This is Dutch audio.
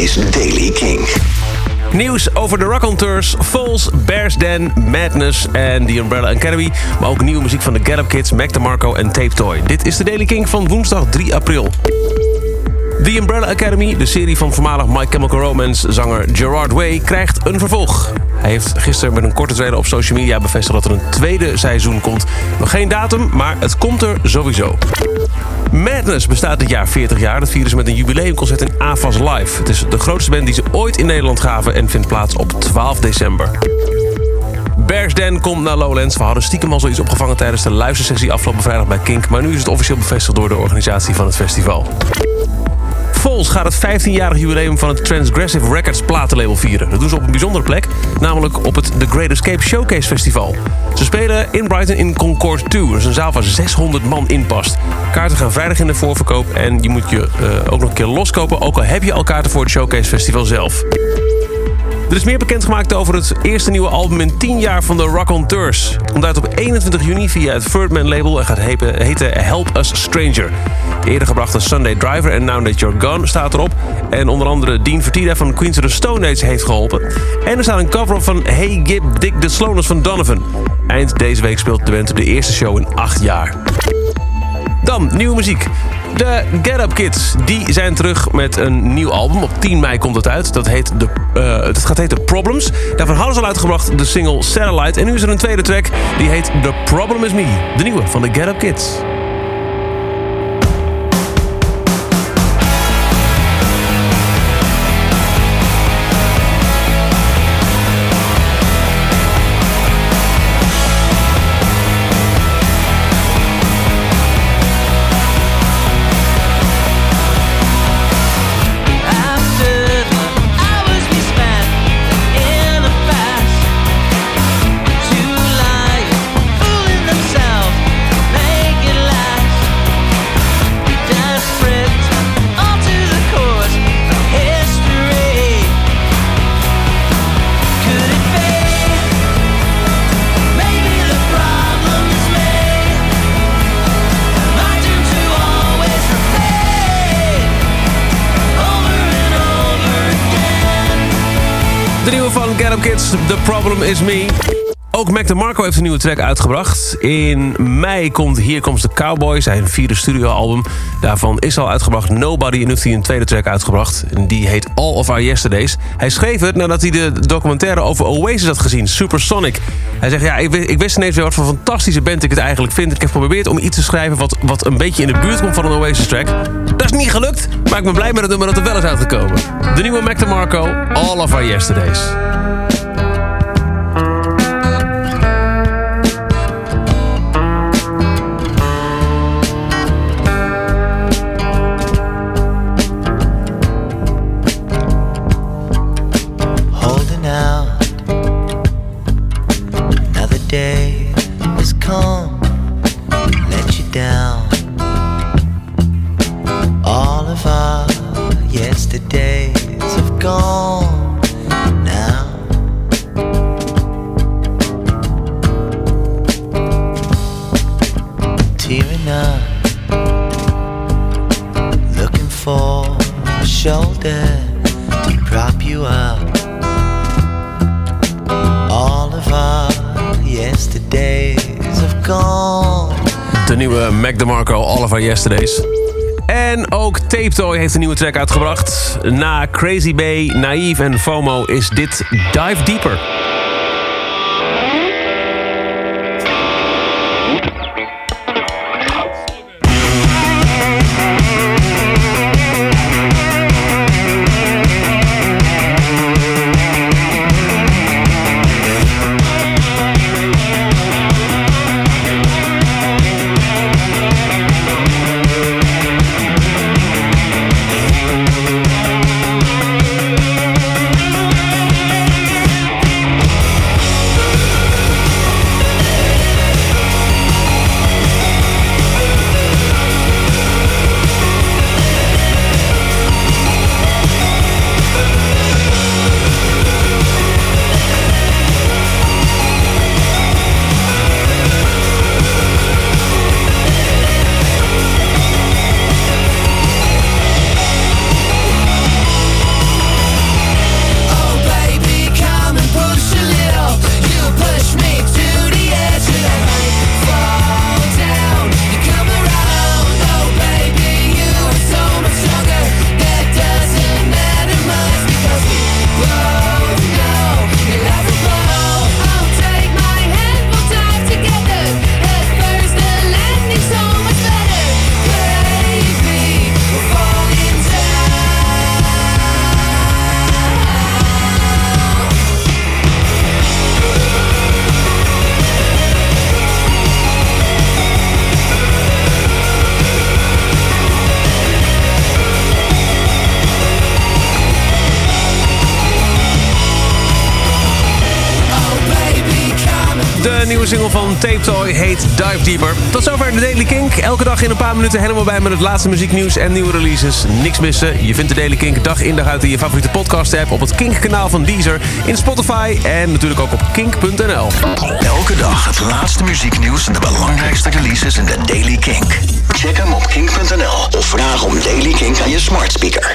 is Daily King. Nieuws over de Rock on Tours, Falls, Bears Den, Madness en The Umbrella Academy. Maar ook nieuwe muziek van de Get Kids, Mac DeMarco en Tape Toy. Dit is de Daily King van woensdag 3 april. The Umbrella Academy, de serie van voormalig My Chemical Romance zanger Gerard Way, krijgt een vervolg. Hij heeft gisteren met een korte trailer op social media bevestigd dat er een tweede seizoen komt. Nog geen datum, maar het komt er sowieso. Madness bestaat dit jaar 40 jaar. Dat vieren ze met een jubileumconcert in AFAS Live. Het is de grootste band die ze ooit in Nederland gaven en vindt plaats op 12 december. Bears Den komt naar Lowlands. We hadden stiekem al zoiets opgevangen tijdens de luistersessie afgelopen vrijdag bij Kink. Maar nu is het officieel bevestigd door de organisatie van het festival. Vols gaat het 15-jarig jubileum van het Transgressive Records platenlabel vieren. Dat doen ze op een bijzondere plek, namelijk op het The Great Escape Showcase Festival. Ze spelen in Brighton in Concord 2. Dat is een zaal waar 600 man in past. Kaarten gaan vrijdag in de voorverkoop en je moet je uh, ook nog een keer loskopen... ook al heb je al kaarten voor het Showcase Festival zelf. Er is meer bekendgemaakt over het eerste nieuwe album in 10 jaar van de Rock on Tours. Komt uit op 21 juni via het Ferdman label en gaat heten Help Us Stranger. De eerder gebrachte Sunday Driver en Now That You're Gone staat erop. En onder andere Dean Vertida van Queens of the Stone Age heeft geholpen. En er staat een cover op van Hey Gib Dick the Sloners van Donovan. Eind deze week speelt de band de eerste show in 8 jaar. Dan nieuwe muziek. De Get Up Kids die zijn terug met een nieuw album. Op 10 mei komt het uit. Dat, heet de, uh, het gaat heten Problems. Daarvan hadden ze al uitgebracht de single Satellite. En nu is er een tweede track die heet The Problem Is Me. De nieuwe van de Get Up Kids. De nieuwe van Get Up Kids, The Problem Is Me. Ook Mac DeMarco heeft een nieuwe track uitgebracht. In mei komt Hier Comes the Cowboy, zijn vierde studioalbum. Daarvan is al uitgebracht Nobody en heeft hij een tweede track uitgebracht. En die heet All of Our Yesterdays. Hij schreef het nadat hij de documentaire over Oasis had gezien, Supersonic. Hij zegt, ja, ik, ik wist ineens weer wat voor fantastische band ik het eigenlijk vind. Ik heb geprobeerd om iets te schrijven wat, wat een beetje in de buurt komt van een Oasis track. Dat is niet gelukt, maar ik ben blij met het nummer dat er wel is uitgekomen. De nieuwe Mac DeMarco, All of Our Yesterdays. Day has come, let you down. All of our yesterdays have gone now. Tearing up, looking for a shoulder to prop you up. Gone. De nieuwe Mac DeMarco, All of Our Yesterdays. En ook Tape Toy heeft een nieuwe track uitgebracht. Na Crazy Bay, Naive en FOMO is dit Dive Deeper. Nieuwe single van Tape Toy heet Dive Deeper. Tot zover de Daily Kink. Elke dag in een paar minuten helemaal bij met het laatste muzieknieuws en nieuwe releases. Niks missen. Je vindt de Daily Kink dag in dag uit in je favoriete podcast app... op het Kink-kanaal van Deezer, in Spotify en natuurlijk ook op kink.nl. Elke dag het laatste muzieknieuws en de belangrijkste releases in de Daily Kink. Check hem op kink.nl of vraag om Daily Kink aan je smart speaker.